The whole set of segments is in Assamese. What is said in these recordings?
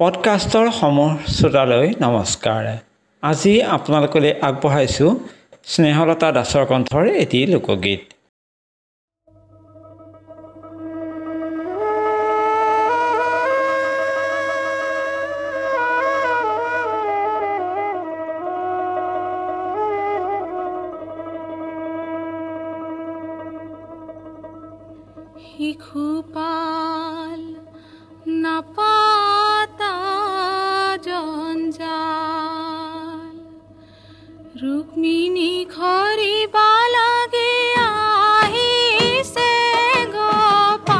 পডকাষ্টৰ সমূহ শ্ৰোতালৈ নমস্কাৰ। আজি আপোনালোকলৈ আগবঢ়াইছোঁ স্নেহলতা দাসৰ কণ্ঠৰ এটি লোকগীত। শিশুপাল मिनिखरी ले गोप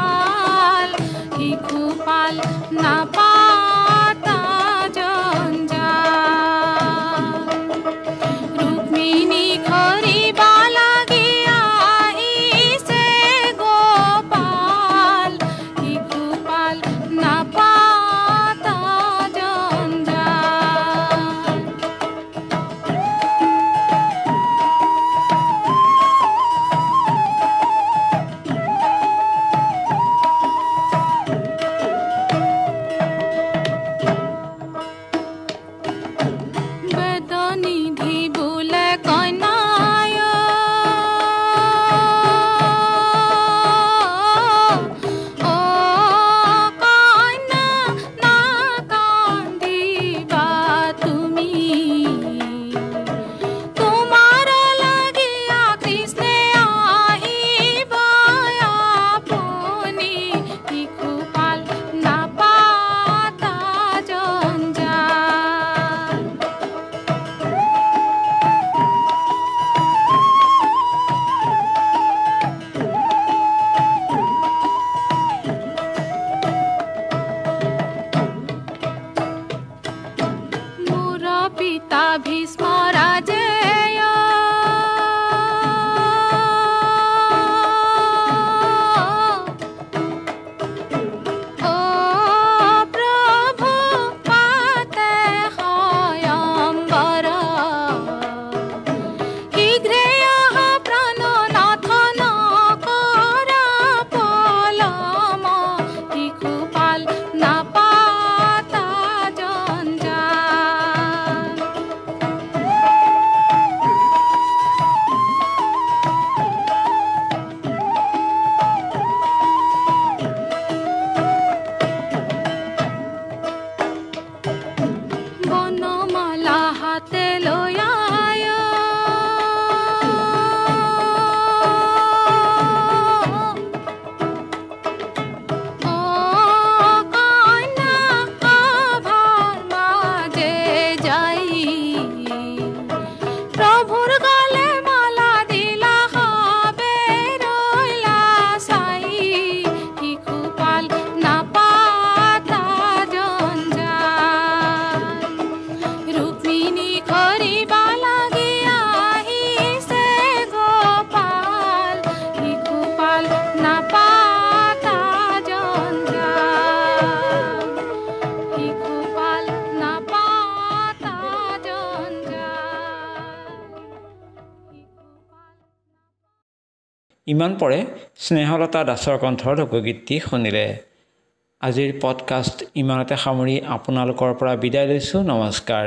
你的 ता भी स्म ইমান পৰে স্নেহলতা দাসৰ কণ্ঠৰ লোকগীতটি শুনিলে। আজিৰ পডকাষ্ট ইমানতে সামৰি আপোনালোকৰ পৰা বিদায় লৈছোঁ। নমস্কাৰ।